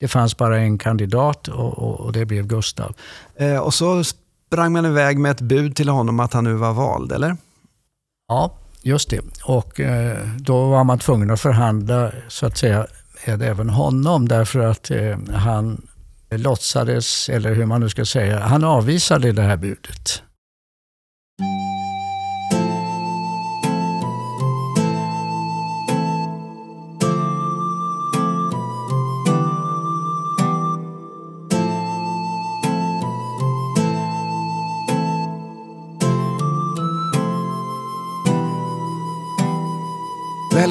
Det fanns bara en kandidat och, och, och det blev Gustav. Eh, och så sprang man iväg med ett bud till honom att han nu var vald, eller? Ja, just det. Och eh, då var man tvungen att förhandla så att säga med även honom därför att eh, han låtsades, eller hur man nu ska säga, han avvisade det här budet.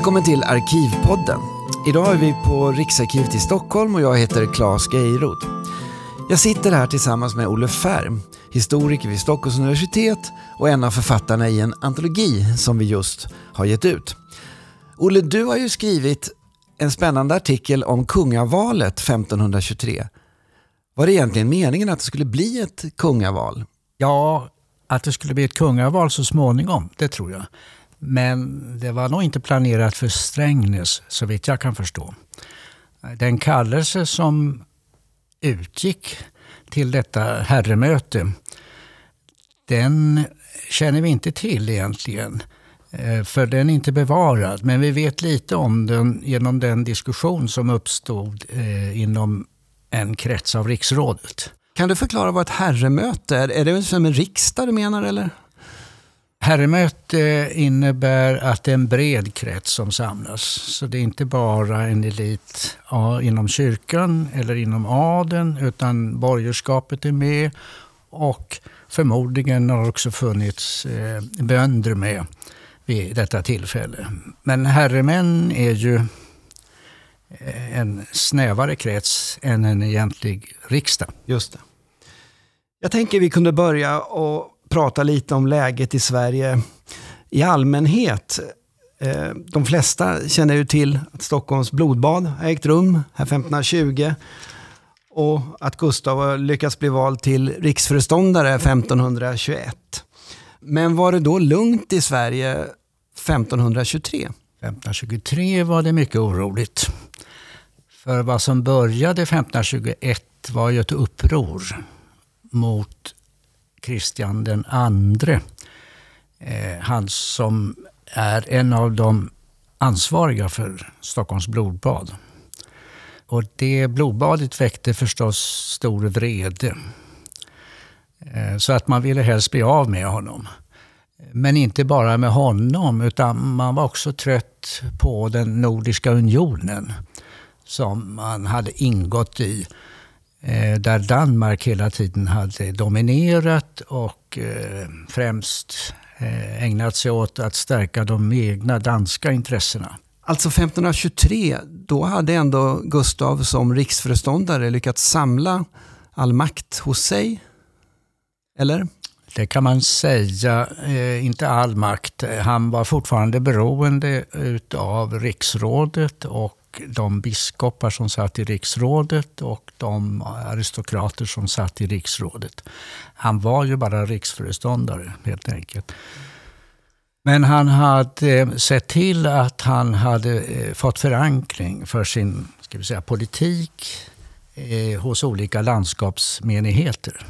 Välkommen till Arkivpodden. Idag är vi på Riksarkivet i Stockholm och jag heter Claes Geiroth. Jag sitter här tillsammans med Olle Färm, historiker vid Stockholms universitet och en av författarna i en antologi som vi just har gett ut. Olle, du har ju skrivit en spännande artikel om kungavalet 1523. Var det egentligen meningen att det skulle bli ett kungaval? Ja, att det skulle bli ett kungaval så småningom, det tror jag. Men det var nog inte planerat för Strängnäs, så vitt jag kan förstå. Den kallelse som utgick till detta herremöte, den känner vi inte till egentligen. Eh, för den är inte bevarad, men vi vet lite om den genom den diskussion som uppstod eh, inom en krets av riksrådet. Kan du förklara vad ett herremöte är? Är det som en riksdag du menar eller? Herremöte innebär att det är en bred krets som samlas. Så det är inte bara en elit inom kyrkan eller inom adeln utan borgerskapet är med och förmodligen har också funnits eh, bönder med vid detta tillfälle. Men herremän är ju eh, en snävare krets än en egentlig riksdag. Just det. Jag tänker vi kunde börja och prata lite om läget i Sverige i allmänhet. Eh, de flesta känner ju till att Stockholms blodbad har ägt rum här 1520 och att Gustav har lyckats bli vald till riksföreståndare 1521. Men var det då lugnt i Sverige 1523? 1523 var det mycket oroligt. För vad som började 1521 var ju ett uppror mot Kristian den andre. Eh, han som är en av de ansvariga för Stockholms blodbad. Och det blodbadet väckte förstås stor vrede. Eh, så att man ville helst bli av med honom. Men inte bara med honom, utan man var också trött på den Nordiska unionen som man hade ingått i där Danmark hela tiden hade dominerat och eh, främst eh, ägnat sig åt att stärka de egna danska intressena. Alltså 1523, då hade ändå Gustav som riksföreståndare lyckats samla all makt hos sig? Eller? Det kan man säga. inte all makt. Han var fortfarande beroende av riksrådet och de biskopar som satt i riksrådet och de aristokrater som satt i riksrådet. Han var ju bara riksföreståndare helt enkelt. Men han hade eh, sett till att han hade eh, fått förankring för sin ska vi säga, politik eh, hos olika landskapsmenigheter.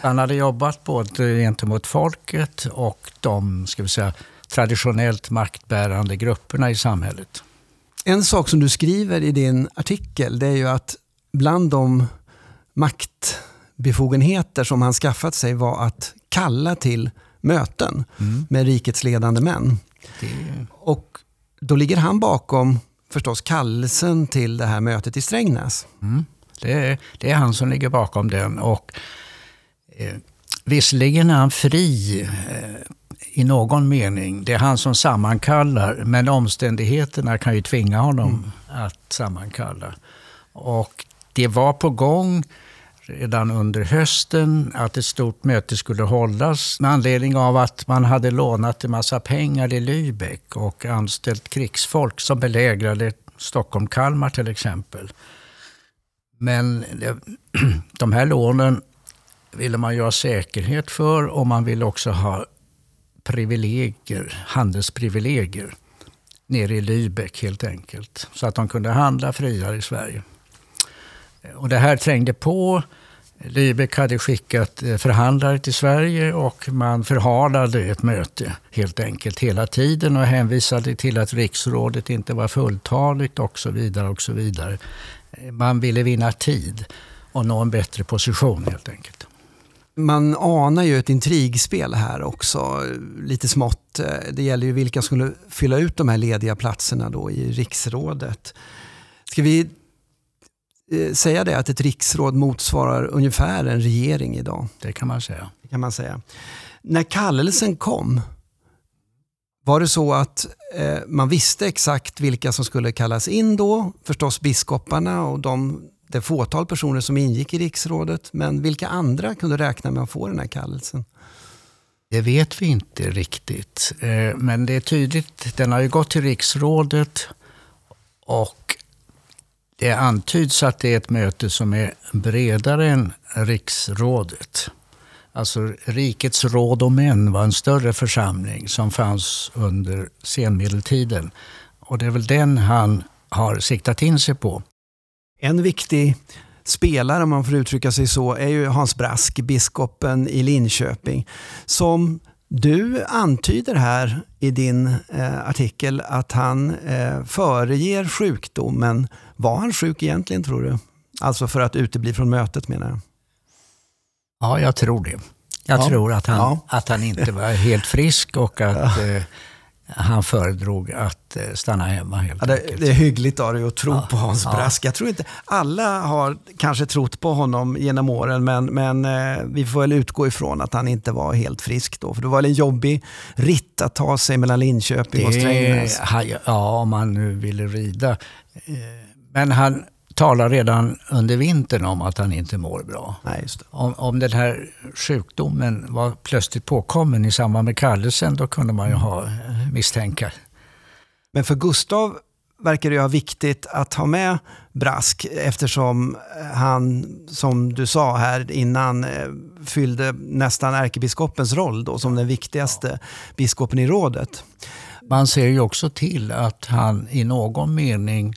Han hade jobbat både gentemot folket och de ska vi säga, traditionellt maktbärande grupperna i samhället. En sak som du skriver i din artikel det är ju att bland de maktbefogenheter som han skaffat sig var att kalla till möten mm. med rikets ledande män. Det... Och då ligger han bakom förstås kallelsen till det här mötet i Strängnäs. Mm. Det, är, det är han som ligger bakom den. Och, eh, visserligen är han fri eh, i någon mening. Det är han som sammankallar, men omständigheterna kan ju tvinga honom mm. att sammankalla. Och det var på gång redan under hösten att ett stort möte skulle hållas med anledning av att man hade lånat en massa pengar i Lübeck och anställt krigsfolk som belägrade Stockholm-Kalmar till exempel. Men de här lånen ville man ju ha säkerhet för och man ville också ha privilegier, handelsprivilegier nere i Lübeck helt enkelt. Så att de kunde handla friare i Sverige. Och det här trängde på. Lübeck hade skickat eh, förhandlare till Sverige och man förhalade ett möte helt enkelt hela tiden och hänvisade till att riksrådet inte var fulltaligt och så vidare. och så vidare. Eh, man ville vinna tid och nå en bättre position helt enkelt. Man anar ju ett intrigspel här också, lite smått. Det gäller ju vilka som skulle fylla ut de här lediga platserna då i riksrådet. Ska vi eh, säga det att ett riksråd motsvarar ungefär en regering idag? Det kan man säga. Det kan man säga. När kallelsen kom, var det så att eh, man visste exakt vilka som skulle kallas in då? Förstås biskoparna och de det fåtal personer som ingick i riksrådet. Men vilka andra kunde räkna med att få den här kallelsen? Det vet vi inte riktigt. Eh, men det är tydligt, den har ju gått till riksrådet och det antyds att det är ett möte som är bredare än riksrådet. Alltså rikets råd och män var en större församling som fanns under senmedeltiden. Och det är väl den han har siktat in sig på. En viktig spelare, om man får uttrycka sig så, är ju Hans Brask, biskopen i Linköping, som du antyder här i din eh, artikel att han eh, föreger sjukdomen. Var han sjuk egentligen tror du? Alltså för att utebli från mötet menar jag. Ja, jag tror det. Jag ja. tror att han, ja. att han inte var helt frisk och att ja. eh, han föredrog att eh, stanna hemma helt ja, det, enkelt. Det är hyggligt av dig att tro ja, på Hans Brask. Jag tror inte alla har kanske trott på honom genom åren, men, men eh, vi får väl utgå ifrån att han inte var helt frisk då. För det var väl en jobbig ritt att ta sig mellan Linköping det, och Strängnäs. Ja, om han nu ville rida. Eh, men han talar redan under vintern om att han inte mår bra. Nej, Om, om den här sjukdomen var plötsligt påkommen i samband med kallelsen, då kunde man ju ha eh, misstänka. Men för Gustav verkar det ju viktigt att ha med Brask eftersom han, som du sa här innan, eh, fyllde nästan ärkebiskopens roll då, som den viktigaste ja. biskopen i rådet. Man ser ju också till att han i någon mening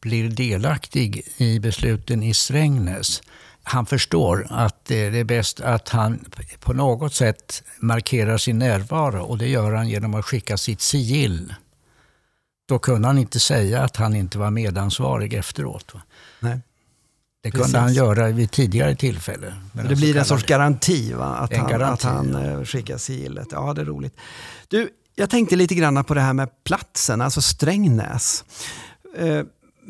blir delaktig i besluten i Strängnäs. Han förstår att det är bäst att han på något sätt markerar sin närvaro och det gör han genom att skicka sitt sigill. Då kunde han inte säga att han inte var medansvarig efteråt. Nej. Det kunde Precis. han göra vid tidigare tillfälle. Det blir en sorts garanti, va? Att, han, garanti, att han ja. Eh, skickar sigillet. Ja, det är roligt. Du, jag tänkte lite grann på det här med platsen, alltså Strängnäs.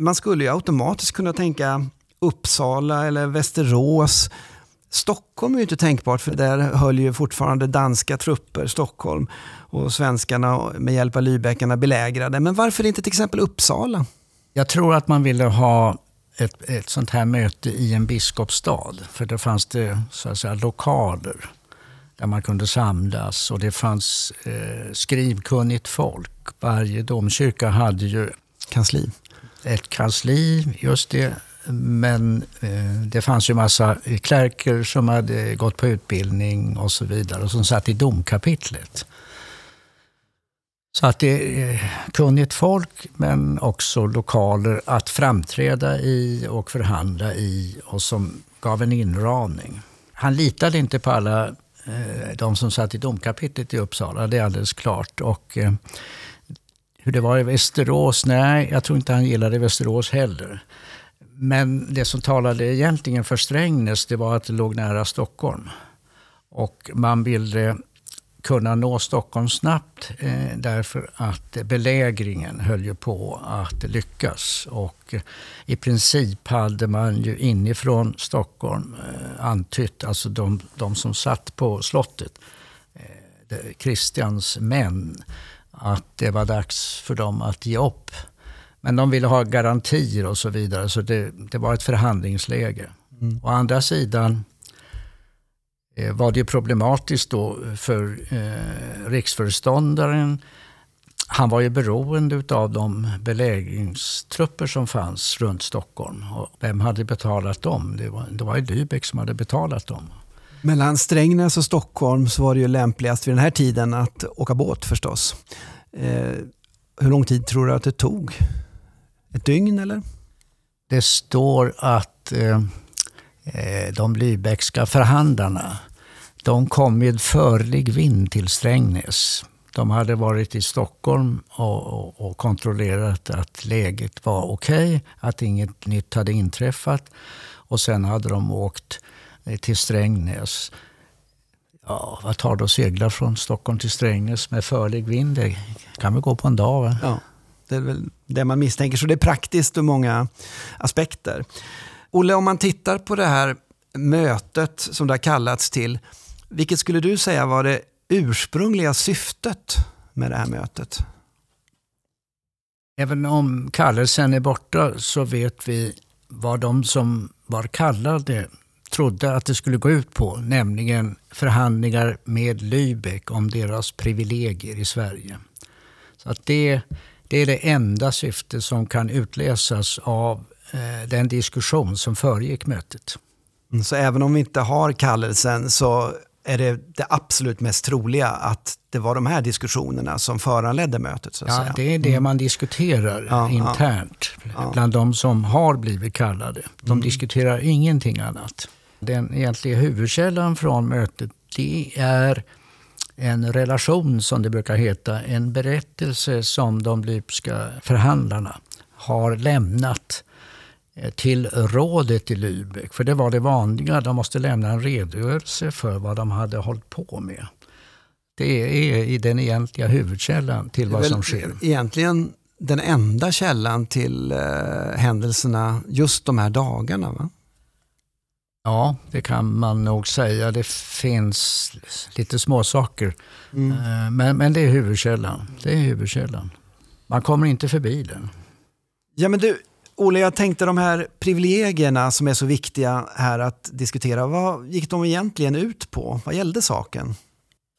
Man skulle ju automatiskt kunna tänka Uppsala eller Västerås. Stockholm är ju inte tänkbart för där höll ju fortfarande danska trupper Stockholm och svenskarna med hjälp av Lübeckarna belägrade. Men varför inte till exempel Uppsala? Jag tror att man ville ha ett, ett sånt här möte i en biskopsstad. För då fanns det så att säga, lokaler där man kunde samlas och det fanns eh, skrivkunnigt folk. Varje domkyrka hade ju kansli ett kansli, just det. Men eh, det fanns ju massa klärker som hade gått på utbildning och så vidare och som satt i domkapitlet. Så att det är kunnigt folk men också lokaler att framträda i och förhandla i och som gav en inramning. Han litade inte på alla eh, de som satt i domkapitlet i Uppsala, det är alldeles klart. Och, eh, hur det var i Västerås? Nej, jag tror inte han gillade Västerås heller. Men det som talade egentligen för Strängnäs det var att det låg nära Stockholm. Och man ville kunna nå Stockholm snabbt eh, därför att belägringen höll ju på att lyckas. Och eh, I princip hade man ju inifrån Stockholm eh, antytt, alltså de, de som satt på slottet, eh, Kristians män, att det var dags för dem att ge upp. Men de ville ha garantier och så vidare, så det, det var ett förhandlingsläge. Mm. Å andra sidan eh, var det problematiskt då för eh, riksföreståndaren. Han var ju beroende av de belägringstrupper som fanns runt Stockholm. Och vem hade betalat dem? Det var, det var ju Lübeck som hade betalat dem. Mellan Strängnäs och Stockholm så var det ju lämpligast vid den här tiden att åka båt förstås. Eh, hur lång tid tror du att det tog? Ett dygn eller? Det står att eh, eh de Lübeckska förhandlarna de kom med förlig vind till Strängnäs. De hade varit i Stockholm och, och, och kontrollerat att läget var okej, okay, att inget nytt hade inträffat. Och sen hade de åkt till Strängnäs. Ja, vad tar det att segla från Stockholm till Strängnäs med förlig vind? Det kan väl gå på en dag? Va? Ja, det är väl det man misstänker. Så det är praktiskt ur många aspekter. Olle, om man tittar på det här mötet som det har kallats till. Vilket skulle du säga var det ursprungliga syftet med det här mötet? Även om kallelsen är borta så vet vi vad de som var kallade trodde att det skulle gå ut på, nämligen förhandlingar med Lübeck om deras privilegier i Sverige. Så att det, det är det enda syfte som kan utläsas av eh, den diskussion som föregick mötet. Mm, så även om vi inte har kallelsen så är det det absolut mest troliga att det var de här diskussionerna som föranledde mötet? Så att ja, säga. det är det mm. man diskuterar ja, internt ja. bland de som har blivit kallade. De mm. diskuterar ingenting annat. Den egentliga huvudkällan från mötet det är en relation, som det brukar heta, en berättelse som de Lübska förhandlarna har lämnat Eh, till rådet i Lübeck. För det var det vanliga. De måste lämna en redogörelse för vad de hade hållit på med. Det är i den egentliga huvudkällan till vad som sker. Egentligen den enda källan till eh, händelserna just de här dagarna va? Ja, det kan man nog säga. Det finns lite småsaker. Mm. Eh, men, men det är huvudkällan. Det är huvudkällan. Man kommer inte förbi den. Ja, men du, Olle, jag tänkte de här privilegierna som är så viktiga här att diskutera, vad gick de egentligen ut på? Vad gällde saken?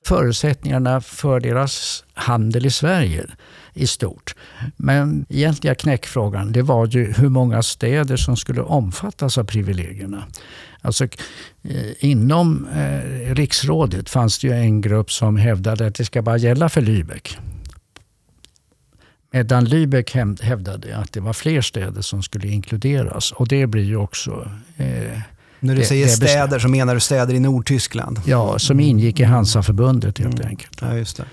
Förutsättningarna för deras handel i Sverige i stort. Men egentliga knäckfrågan det var ju hur många städer som skulle omfattas av privilegierna. Alltså, eh, inom eh, riksrådet fanns det ju en grupp som hävdade att det ska bara gälla för Lübeck. Medan Lübeck hävdade att det var fler städer som skulle inkluderas. Och det blir ju också... Eh, När du det, säger det städer så menar du städer i Nordtyskland? Ja, som ingick i Hansaförbundet helt mm. enkelt. Ja, just det.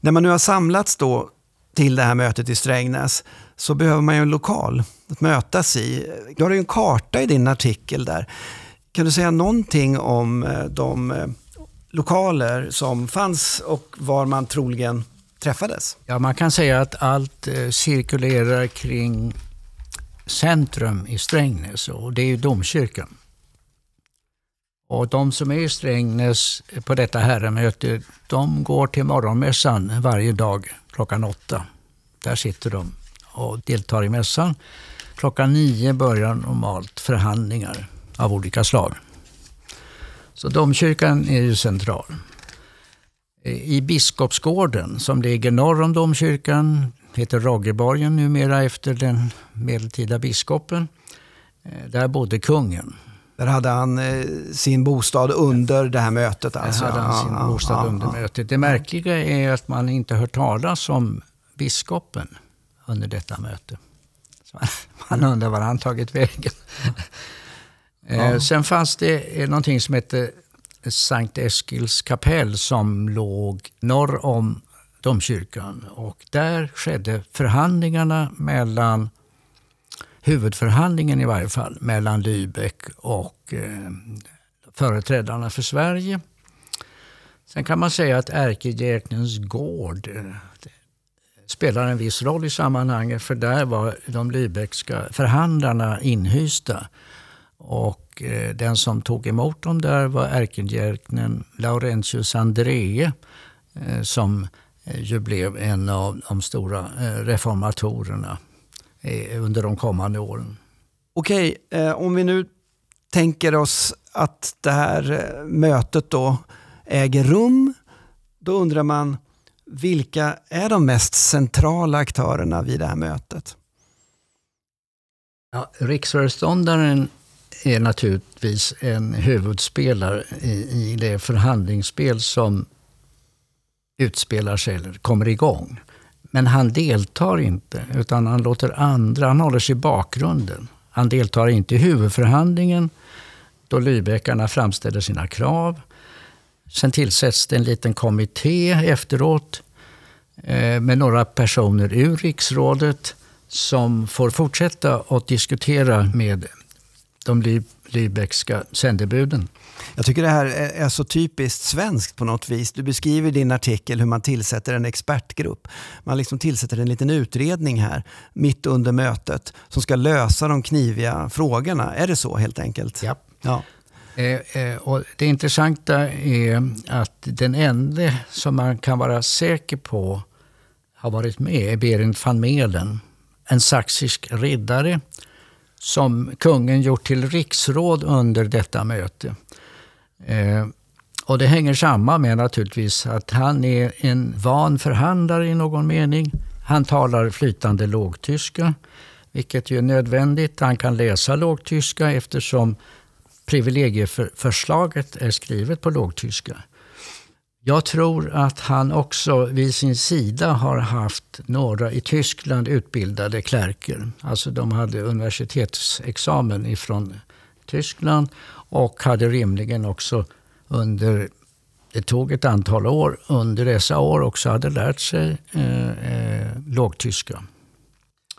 När man nu har samlats då till det här mötet i Strängnäs så behöver man ju en lokal att mötas i. Du har ju en karta i din artikel där. Kan du säga någonting om eh, de eh, lokaler som fanns och var man troligen träffades? Ja, man kan säga att allt eh, cirkulerar kring centrum i Strängnäs och det är ju domkyrkan. Och de som är i Strängnäs på detta herremöte, de går till morgonmässan varje dag klockan åtta. Där sitter de och deltar i mässan. Klockan nio börjar normalt förhandlingar av olika slag. Så domkyrkan är ju central. I Biskopsgården som ligger norr om domkyrkan, heter Roggeborgen numera efter den medeltida biskopen. Eh, där bodde kungen. Där hade han eh, sin bostad under det här mötet? Alltså. Där hade han sin ja, bostad ja, under ja. mötet. Det märkliga är att man inte hört talas om biskopen under detta möte. Man undrar var han tagit vägen. Eh, sen fanns det eh, någonting som hette Sankt Eskils kapell som låg norr om domkyrkan. Och där skedde förhandlingarna mellan, huvudförhandlingen i varje fall, mellan Lübeck och eh, företrädarna för Sverige. Sen kan man säga att ärkedjäknens gård eh, spelar en viss roll i sammanhanget för där var de Lübeckska förhandlarna inhysta. Och eh, den som tog emot dem där var ärkebiskopen Laurentius André eh, som eh, ju blev en av de stora reformatorerna under de kommande åren. Okej, om vi nu tänker oss att det här mötet då äger rum, då undrar man vilka är de mest centrala aktörerna vid det här mötet? Ja, riksföreståndaren är naturligtvis en huvudspelare i, i det förhandlingsspel som utspelar sig eller kommer igång. Men han deltar inte, utan han låter andra, han håller sig i bakgrunden. Han deltar inte i huvudförhandlingen då Lybeckarna framställer sina krav. Sen tillsätts det en liten kommitté efteråt eh, med några personer ur riksrådet som får fortsätta att diskutera med de Lübeckska sändebuden. Jag tycker det här är så typiskt svenskt på något vis. Du beskriver i din artikel hur man tillsätter en expertgrupp. Man liksom tillsätter en liten utredning här mitt under mötet som ska lösa de kniviga frågorna. Är det så helt enkelt? Ja. ja. Eh, eh, och det intressanta är att den enda som man kan vara säker på har varit med är Berent van Melen. En saxisk riddare som kungen gjort till riksråd under detta möte. Eh, och Det hänger samman med naturligtvis att han är en van förhandlare i någon mening. Han talar flytande lågtyska, vilket ju är nödvändigt. Han kan läsa lågtyska eftersom privilegieförslaget är skrivet på lågtyska. Jag tror att han också vid sin sida har haft några i Tyskland utbildade klärker. Alltså de hade universitetsexamen ifrån Tyskland och hade rimligen också under, det tog ett antal år, under dessa år också hade lärt sig eh, eh, lågtyska.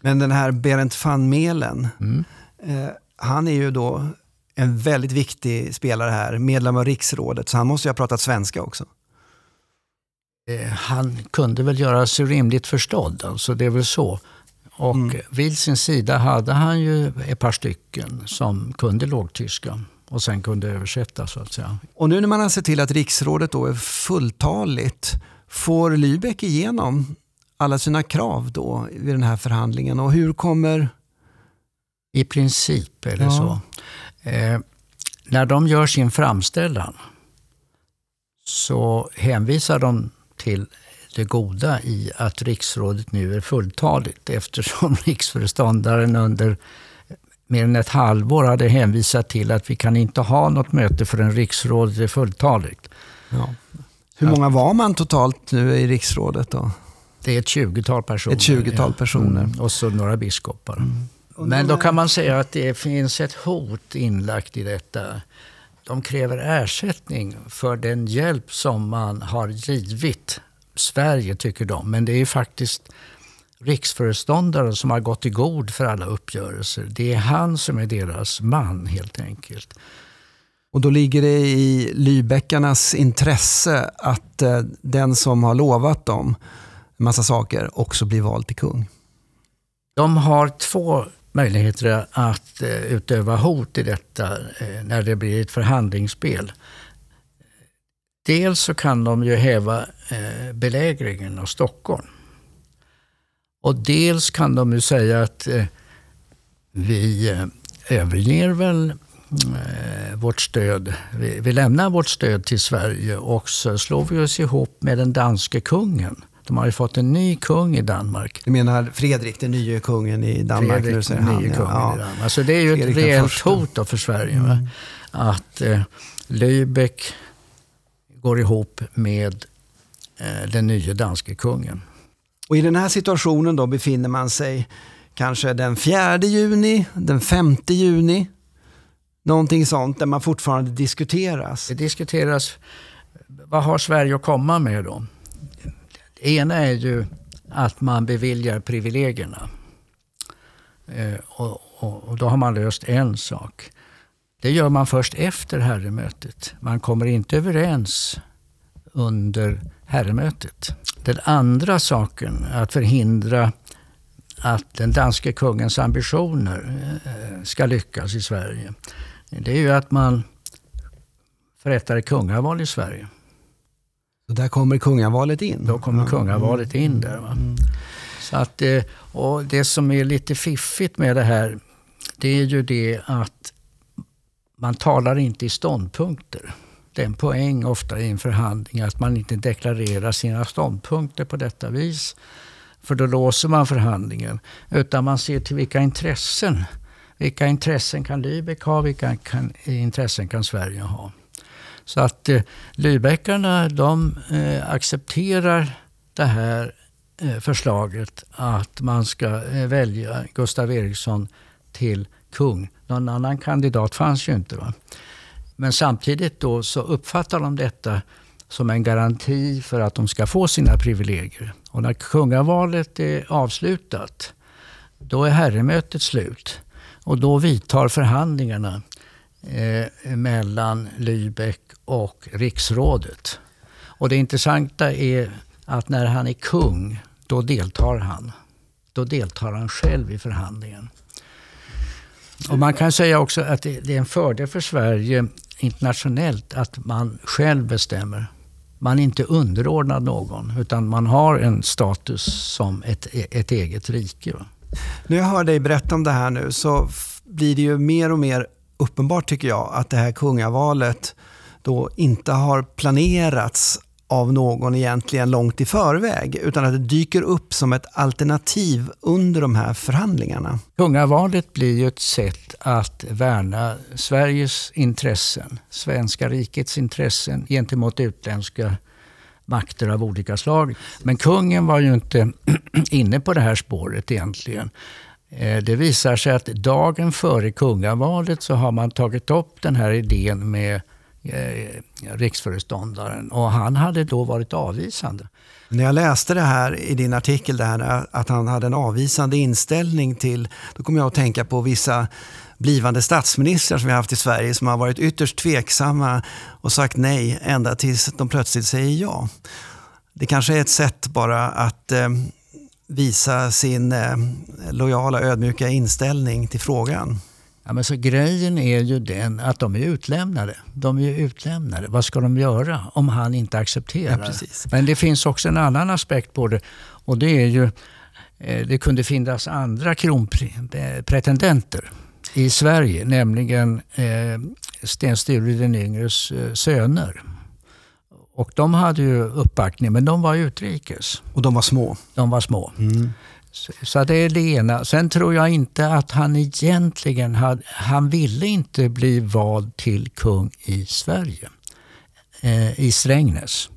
Men den här Berent van Melen, mm. eh, han är ju då en väldigt viktig spelare här, medlem av riksrådet, så han måste ju ha pratat svenska också. Eh, han kunde väl göra sig rimligt förstådd, alltså det är väl så. Och mm. vid sin sida hade han ju ett par stycken som kunde lågtyska och sen kunde översätta så att säga. Och nu när man har sett till att riksrådet då är fulltaligt, får Lübeck igenom alla sina krav då vid den här förhandlingen och hur kommer... I princip är det ja. så. Eh, när de gör sin framställan så hänvisar de till det goda i att riksrådet nu är fulltaligt eftersom riksföreståndaren under mer än ett halvår hade hänvisat till att vi kan inte ha något möte förrän riksrådet är fulltaligt. Ja. Hur många var man totalt nu i riksrådet då? Det är ett tjugotal personer. Ett tjugotal personer. Mm. Och så några biskopar. Mm. Men då kan man säga att det finns ett hot inlagt i detta. De kräver ersättning för den hjälp som man har givit Sverige, tycker de. Men det är faktiskt riksföreståndaren som har gått i god för alla uppgörelser. Det är han som är deras man helt enkelt. Och då ligger det i Lybeckarnas intresse att eh, den som har lovat dem massa saker också blir vald till kung. De har två möjligheter att eh, utöva hot i detta eh, när det blir ett förhandlingsspel. Dels så kan de ju häva eh, belägringen av Stockholm. Och dels kan de ju säga att vi överger väl vårt stöd. Vi, lämnar vårt stöd till Sverige och så slår vi oss ihop med den danske kungen. De har ju fått en ny kung i Danmark. Du menar Fredrik, den nye kungen i Danmark? Fredrik, den nye kungen ja. i Danmark. Alltså det är ju Fredrik ett reellt hot för Sverige. Mm. Att eh, Lübeck går ihop med eh, den nya danske kungen. Och I den här situationen då befinner man sig kanske den 4 juni, den 5 juni. Någonting sånt där man fortfarande diskuteras. Det diskuteras. Vad har Sverige att komma med då? Det ena är ju att man beviljar privilegierna. Eh, och, och, och, då har man löst en sak. Det gör man först efter herremötet. Man kommer inte överens under herremötet. Den andra saken, att förhindra att den danske kungens ambitioner eh, ska lyckas i Sverige. Det är ju att man förrättar kungaval i Sverige. Så där kommer kungavalet in? Då kommer ja. kungavalet in där. Mm. Så att, eh, och det som är lite fiffigt med det här, det är ju det att man talar inte i ståndpunkter. Det är en poäng ofta i en förhandling att man inte deklarerar sina ståndpunkter på detta vis. För då låser man förhandlingen. Utan man ser till vilka intressen. Vilka intressen kan Lübeck ha? Vilka kan, intressen kan Sverige ha? Så att eh, Lübeckarna de eh, accepterar det här eh, förslaget att man ska eh, välja Gustav Eriksson till kung. Någon annan kandidat fanns ju inte. Va? Men samtidigt då så uppfattar de detta som en garanti för att de ska få sina privilegier. Och när kungavalet är avslutat, då är herremötet slut. Och då vidtar förhandlingarna eh, mellan Lübeck och riksrådet. Och det intressanta är att när han är kung, då deltar han. Då deltar han själv i förhandlingen. Och man kan säga också att det är en fördel för Sverige internationellt att man själv bestämmer. Man är inte underordnad någon, utan man har en status som ett, ett eget rike. När jag hör dig berätta om det här nu så blir det ju mer och mer uppenbart tycker jag att det här kungavalet då inte har planerats av någon egentligen långt i förväg, utan att det dyker upp som ett alternativ under de här förhandlingarna. Kungavalet blir ju ett sätt att värna Sveriges intressen, svenska rikets intressen gentemot utländska makter av olika slag. Men kungen var ju inte inne på det här spåret egentligen. Eh, det visar sig att dagen före kungavalet så har man tagit upp den här idén med eh, riksföreståndaren och han hade då varit avvisande. När jag läste det här i din artikel, där, eh, att han hade en avvisande inställning till, då kom jag att tänka på vissa blivande statsministrar som vi har haft i Sverige som har varit ytterst tveksamma och sagt nej ända tills de plötsligt säger ja. Det kanske är ett sätt bara att eh, visa sin eh, lojala, ödmjuka inställning till frågan. Ja, men så grejen är ju den att de är utlämnade. De är utlämnade. Vad ska de göra om han inte accepterar? Ja, men det finns också en annan aspekt på det och det är ju eh, det kunde finnas andra kronpretendenter i Sverige, nämligen eh, Sten Sture den yngres eh, söner. Och de hade ju uppbackning, men de var utrikes. Och de var små? De var små. Mm. Så, så, det är det ena. Sen tror jag inte att han egentligen hade, han ville inte bli vald till kung i Sverige, eh, i Strängnäs.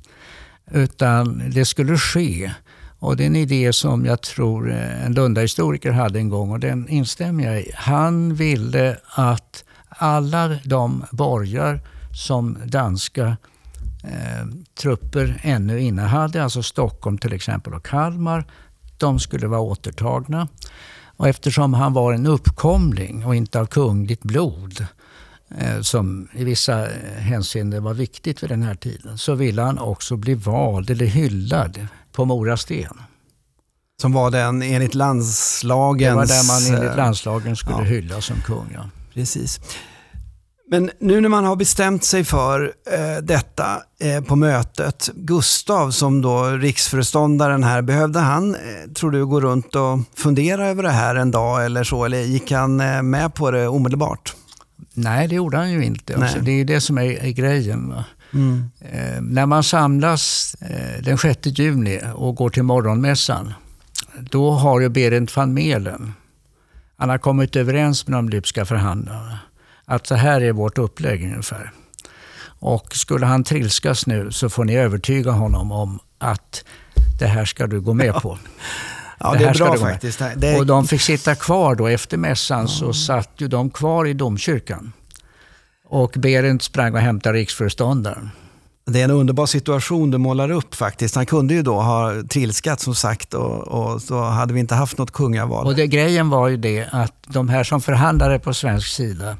Utan det skulle ske. Och det är en idé som jag tror eh, en Lundahistoriker hade en gång och den instämmer jag i. Han ville att alla de borgar som danska eh, trupper ännu innehade, alltså Stockholm till exempel och Kalmar, de skulle vara återtagna. Och eftersom han var en uppkomling och inte av kungligt blod, eh, som i vissa hänseenden var viktigt vid den här tiden, så ville han också bli vald eller hyllad på Mora sten. Som var den enligt landslagens... Det var där man enligt eh, landslagen skulle ja. hyllas som kung. Ja. Precis. Men nu när man har bestämt sig för eh, detta eh, på mötet, Gustav som då riksföreståndaren här, behövde han, eh, tror du, gå runt och fundera över det här en dag eller så? Eller gick han eh, med på det omedelbart? Nej, det gjorde han ju inte. Alltså, det är det som är, är grejen. Mm. Eh, när man samlas eh, den 6 juni och går till morgonmässan, då har ju Berent van Melen, han har kommit överens med de lybska förhandlarna att så här är vårt upplägg ungefär. Och skulle han trilskas nu så får ni övertyga honom om att det här ska du gå med på. Ja, det, det är bra faktiskt. Det... Och de fick sitta kvar då. Efter mässan mm. så satt ju de kvar i domkyrkan. Och Berent sprang och hämtade riksföreståndaren. Det är en underbar situation du målar upp faktiskt. Han kunde ju då ha trilskat som sagt och, och så hade vi inte haft något kungaval. Och det, grejen var ju det att de här som förhandlade på svensk sida,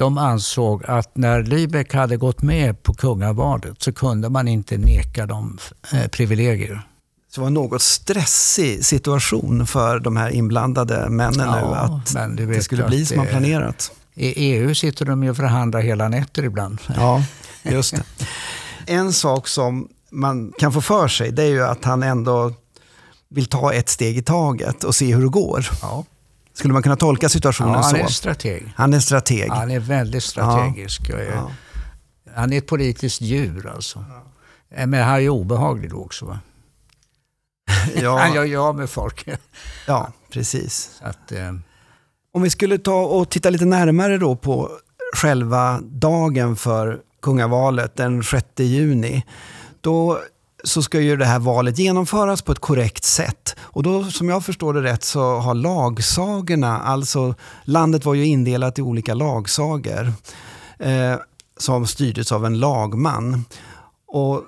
de ansåg att när Lübeck hade gått med på kungavalet så kunde man inte neka dem eh, privilegier. Så det var en något stressig situation för de här inblandade männen ja, nu att det skulle bli som man planerat. I EU sitter de ju och förhandlar hela nätter ibland. Ja, just det. En sak som man kan få för sig det är ju att han ändå vill ta ett steg i taget och se hur det går. Ja. Skulle man kunna tolka situationen ja, han så? Han är strateg. Han är strateg. Ja, han är väldigt strategisk. Ja. Han är ett politiskt djur alltså. Ja. Men han är obehaglig då också. Va? Ja. han gör ju av med folk. ja, precis. Att, eh... Om vi skulle ta och titta lite närmare då på själva dagen för kungavalet den 6 juni. Då så ska ju det här valet genomföras på ett korrekt sätt. Och då, som jag förstår det rätt, så har lagsagorna, alltså landet var ju indelat i olika lagsagor eh, som styrdes av en lagman. Och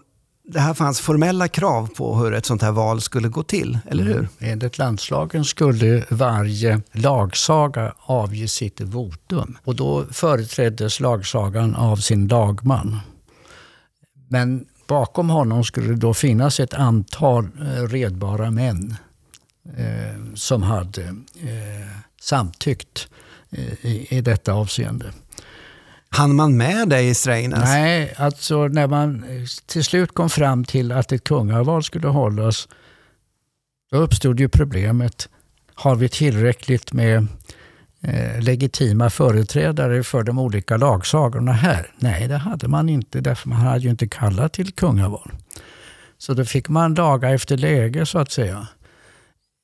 det här fanns formella krav på hur ett sånt här val skulle gå till, eller hur? Mm. Enligt landslagen skulle varje lagsaga avge sitt votum och då företräddes lagsagan av sin lagman. Men bakom honom skulle det då finnas ett antal eh, redbara män eh, som hade eh, samtyckt eh, i, i detta avseende. Han man med dig i Strängnäs? Nej, alltså när man till slut kom fram till att ett kungaval skulle hållas, då uppstod ju problemet, har vi tillräckligt med eh, Eh, legitima företrädare för de olika lagsagorna här? Nej, det hade man inte, därför man hade ju inte kallat till kungaval. Så då fick man laga efter läge så att säga.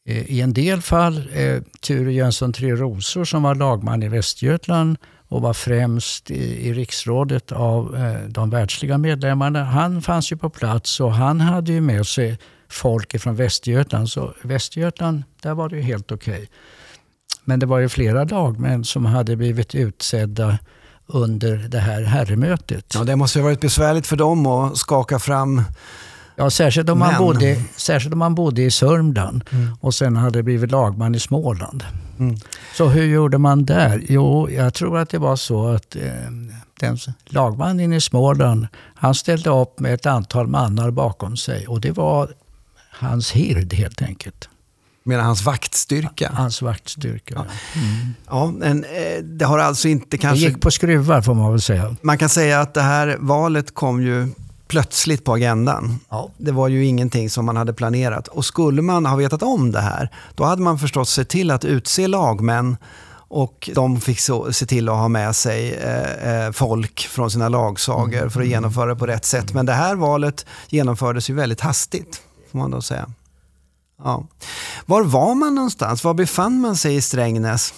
Eh, I en del fall, eh, Ture Jönsson Tre Rosor som var lagman i Västergötland och var främst i, i riksrådet av eh, de världsliga medlemmarna. Han fanns ju på plats och han hade ju med sig folk från Västergötland. Så Västergötland, där var det ju helt okej. Okay. Men det var ju flera lagmän som hade blivit utsedda under det här herremötet. Ja, det måste ha varit besvärligt för dem att skaka fram Ja, särskilt om, man bodde, särskilt om man bodde i Sörmland mm. och sen hade blivit lagman i Småland. Mm. Så hur gjorde man där? Jo, jag tror att det var så att eh, den lagmannen i Småland, han ställde upp med ett antal mannar bakom sig och det var hans hird helt enkelt. Menar hans vaktstyrka? Hans vaktstyrka, ja. Mm. ja men, eh, det har alltså inte kanske... Det gick på skruvar får man väl säga. Man kan säga att det här valet kom ju plötsligt på agendan. Ja. Det var ju ingenting som man hade planerat. Och skulle man ha vetat om det här, då hade man förstås sett till att utse lagmän och de fick så, se till att ha med sig eh, eh folk från sina lagsagor mm. för att genomföra det på rätt sätt. Men det här valet genomfördes ju väldigt hastigt, får man då säga. Ja. Var var man någonstans? Var befann man sig i Strängnäs?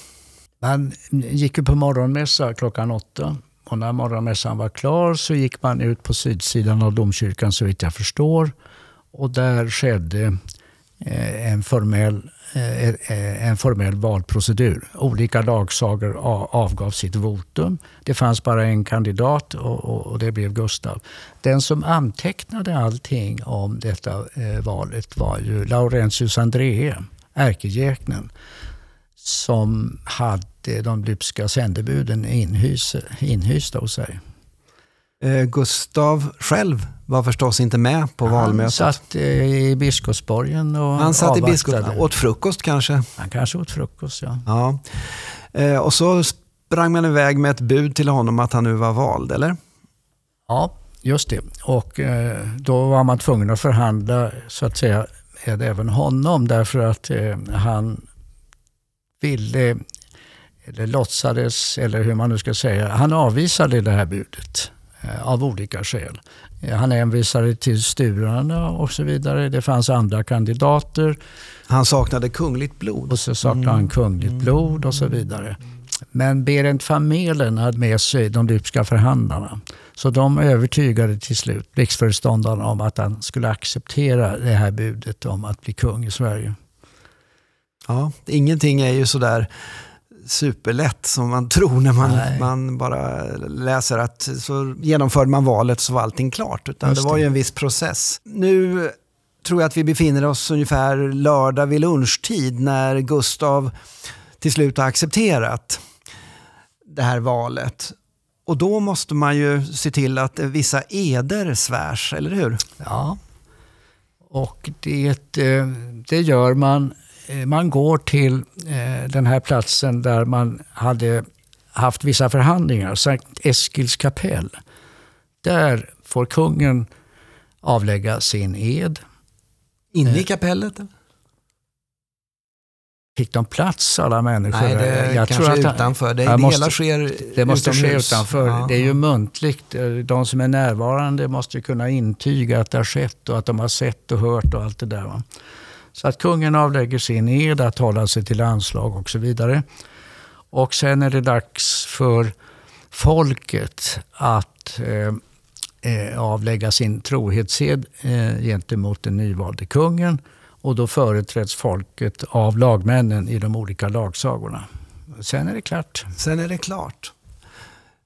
Man gick ju på morgonmässa klockan åtta och när morgonmässan var klar så gick man ut på sydsidan av domkyrkan så vitt jag förstår. Och där skedde Eh, en formell, eh, eh, en formell valprocedur. Olika lagsagor avgav sitt votum. Det fanns bara en kandidat och, det blev Gustav. Den som antecknade allting om detta valet var ju Laurentius André, ärkegäknen som hade de lypska sändebuden inhysta hos sig. Eh, Gustav själv var förstås inte med på han valmötet. Han satt eh, i Biskopsborgen och Han satt avvaktade. i Biskopsborgen, åt frukost kanske? Han kanske åt frukost, ja. ja. Eh, och så sprang man iväg med ett bud till honom att han nu var vald, eller? Ja, just det. Och då var man tvungen att förhandla, så att säga, med även honom därför att han ville, eller låtsades, eller hur man nu ska säga, han avvisade det här budet eh, av olika skäl. Eh, han hänvisade till Sturarna och så vidare. Det fanns andra kandidater. Han saknade kungligt blod. Och så saknade mm. han kungligt blod och så vidare. Men Berent Famelen hade med sig de lypska förhandlarna. Så de övertygade till slut riksföreståndaren om att han skulle acceptera det här budet om att bli kung i Sverige. Ja, ingenting är ju sådär superlätt som man tror när man, man bara läser att så genomförde man valet så var allting klart. Utan det var ju en viss process. Nu tror jag att vi befinner oss ungefär lördag vid lunchtid när Gustav till slut har accepterat det här valet. Och då måste man ju se till att vissa eder svärs, eller hur? Ja, och det, eh, det gör man man går till eh, den här platsen där man hade haft vissa förhandlingar, Sankt Eskils kapell. Där får kungen avlägga sin ed. Inne i eh, kapellet? Fick de plats alla människor? Nej, det jag kanske tror att, utanför. Det, det måste, hela sker Det måste utomhus. ske utanför. Ja. Det är ju muntligt. De som är närvarande måste kunna intyga att det har skett och att de har sett och hört och allt det där. Va? Så att kungen avlägger sin ed att hålla sig till anslag och så vidare. Och sen är det dags för folket att eh, eh avlägga sin trohetsed eh, gentemot den nyvalde kungen. Och då företräds folket av lagmännen i de olika lagsagorna. Sen är det klart. Sen är det klart.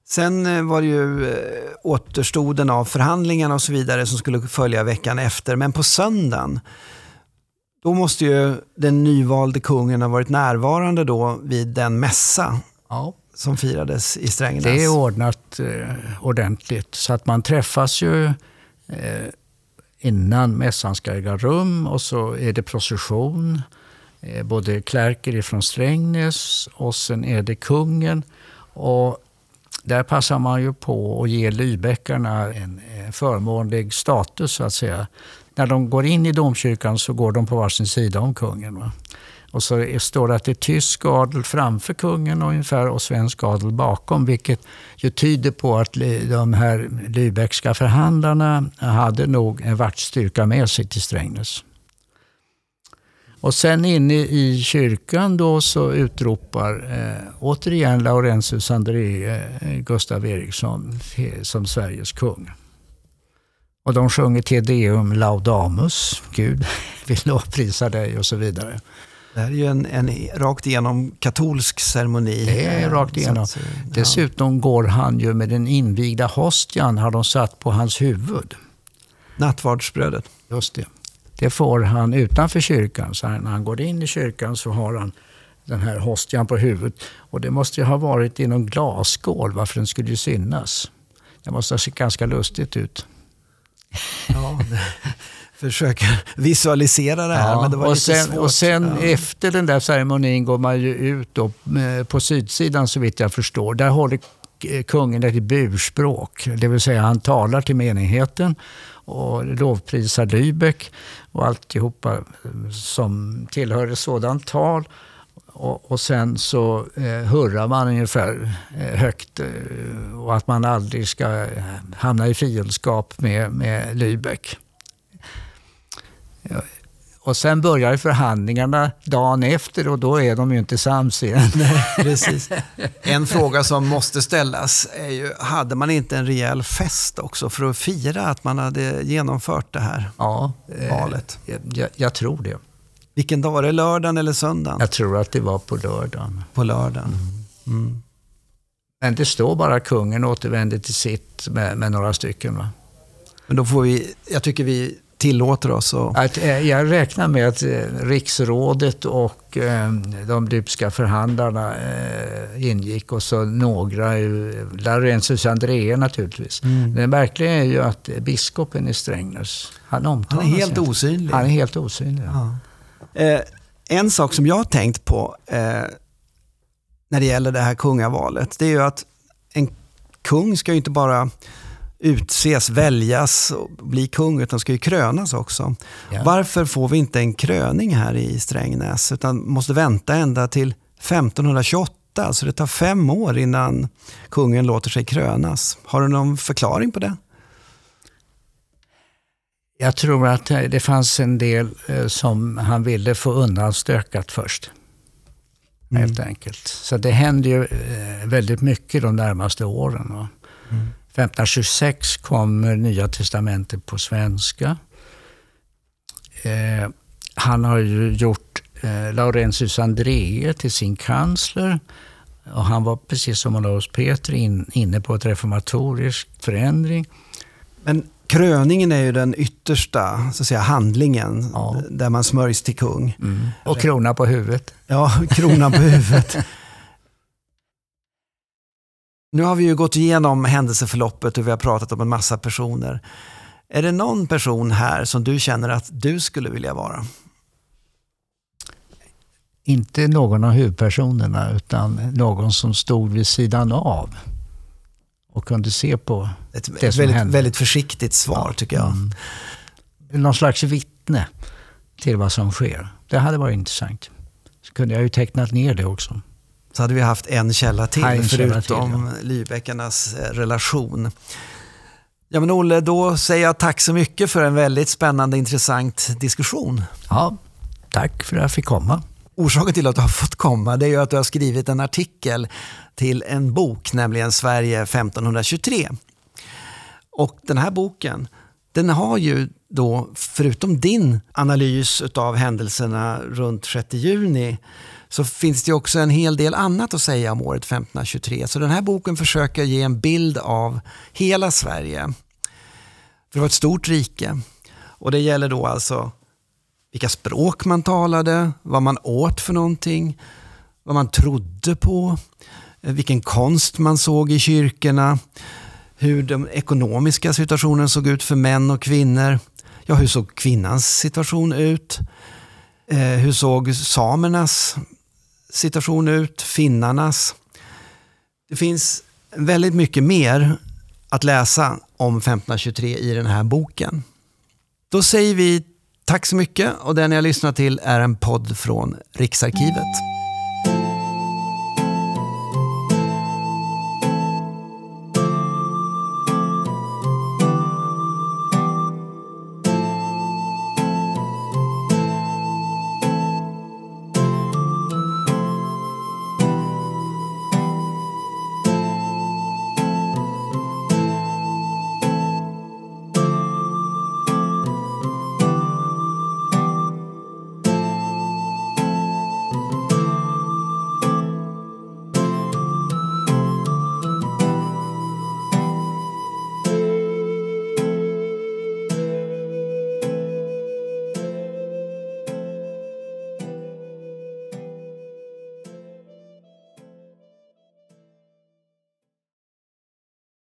Sen eh, var det ju eh, återstoden av förhandlingarna och så vidare som skulle följa veckan efter. Men på söndagen, då måste ju den nyvalde kungen ha varit närvarande då vid den mässa ja. som firades i Strängnäs. Det är ordnat eh, ordentligt. Så att man träffas ju eh, innan mässan ska äga rum och så är det procession. Eh, både klärker ifrån Strängnäs och sen är det kungen. Och där passar man ju på att ge Lybäckarna en förmånlig status så att säga. När de går in i domkyrkan så går de på varsin sida om kungen. Va? Och så står det att det är tysk adel framför kungen ungefär och svensk adel bakom, vilket ju tyder på att de här Lübeckska förhandlarna hade nog en vaktstyrka med sig till Strängnäs. Och sen inne i kyrkan då så utropar eh, återigen Laurentius André eh, Gustav Eriksson som Sveriges kung. Och de sjunger Te Deum Laudamus, Gud vill lovprisa dig och så vidare. Det här är ju en, en rakt igenom katolsk ceremoni. Det är rakt igenom. Att, ja. Dessutom går han ju med den invigda hostian, har de satt på hans huvud. Nattvardsbrödet. Just det. Det får han utanför kyrkan. Så när han går in i kyrkan så har han den här hostian på huvudet. Och det måste ju ha varit i någon glasskål, varför den skulle synas. Det måste ha sett ganska lustigt ut. Ja, försöker visualisera det här, ja, men det var och sen, svårt. Och sen ja. efter den där ceremonin går man ju ut då, eh, på sydsidan så vitt jag förstår. Där håller kungen ett burspråk, det vill säga han talar till menigheten och lovprisar Lübeck och alltihopa som tillhör ett sådant tal. Och, och sen så eh, hurrar man ungefär eh, högt eh, och att man aldrig ska eh, hamna i fiendskap med, med Lübeck. Och sen börjar förhandlingarna dagen efter och då är de ju inte sams igen. Precis. En fråga som måste ställas är ju, hade man inte en rejäl fest också för att fira att man hade genomfört det här ja, valet? Eh, jag, jag, tror det. Vilken dag var det? Lördagen eller söndagen? Jag tror att det var på lördagen. På lördagen. Mm. Mm. Men det står bara kungen återvände till sitt med, med några stycken. Va? Men då får vi, jag tycker vi tillåter oss. Och... Att, eh, jag räknar med att eh, riksrådet och eh, de lypska förhandlarna ingick och så några, Laurentius Andrea naturligtvis. Mm. Det märkliga är ju att biskopen i Strängnäs, han omtalas Han är helt inte. osynlig. Han är helt osynlig. Ja. Eh, en sak som jag har tänkt på eh, när det gäller det här kungavalet, det är ju att en kung ska ju inte bara utses, väljas och bli kung, utan ska ju krönas också. Ja. Varför får vi inte en kröning här i Strängnäs, utan måste vänta ända till 1528? Så det tar fem år innan kungen låter sig krönas. Har du någon förklaring på det? Jag tror att det fanns en del eh, som han ville få undanstökat först. Mm. Helt enkelt. Så det händer ju eh, väldigt mycket de närmaste åren. Mm. 1526 kommer Nya Testamentet på svenska. Eh, han har ju gjort eh, Laurentius André till sin kansler. Och han var precis som Olaus Petri in, inne på ett reformatorisk förändring. Men kröningen är ju den yttersta så att säga, handlingen ja. där man smörjs till kung. Mm. Och krona på huvudet. Ja, kronan på huvudet. Nu har vi ju gått igenom händelseförloppet och vi har pratat om en massa personer. Är det någon person här som du känner att du skulle vilja vara? Inte någon av huvudpersonerna utan någon som stod vid sidan av och kunde se på ett, det som väldigt, hände. väldigt försiktigt svar tycker jag. Mm. Någon slags vittne till vad som sker. Det hade varit intressant. Så kunde jag ju tecknat ner det också så hade vi haft en källa till, en förutom källa till, ja. Lybäckarnas eh, relation. Ja men Olle, då säger jag tack så mycket för en väldigt spännande intressant diskussion. Ja, tack för att jag fick komma. Orsaken till att du har fått komma det är ju att du har skrivit en artikel till en bok, nämligen Sverige 1523. Och den här boken, den har ju då, förutom din analys av händelserna runt 6 juni, så finns det också en hel del annat att säga om året 1523. Så den här boken försöker ge en bild av hela Sverige. För det var ett stort rike. Och det gäller då alltså vilka språk man talade, vad man åt för någonting, vad man trodde på, eh, vilken konst man såg i kyrkorna, hur den ekonomiska situationen såg ut för män och kvinnor. Ja, hur såg kvinnans situation ut? Eh, hur såg samernas situation ut? Finnarnas? Det finns väldigt mycket mer att läsa om 1523 i den här boken. Då säger vi tack så mycket och den jag lyssnar till är en podd från Riksarkivet.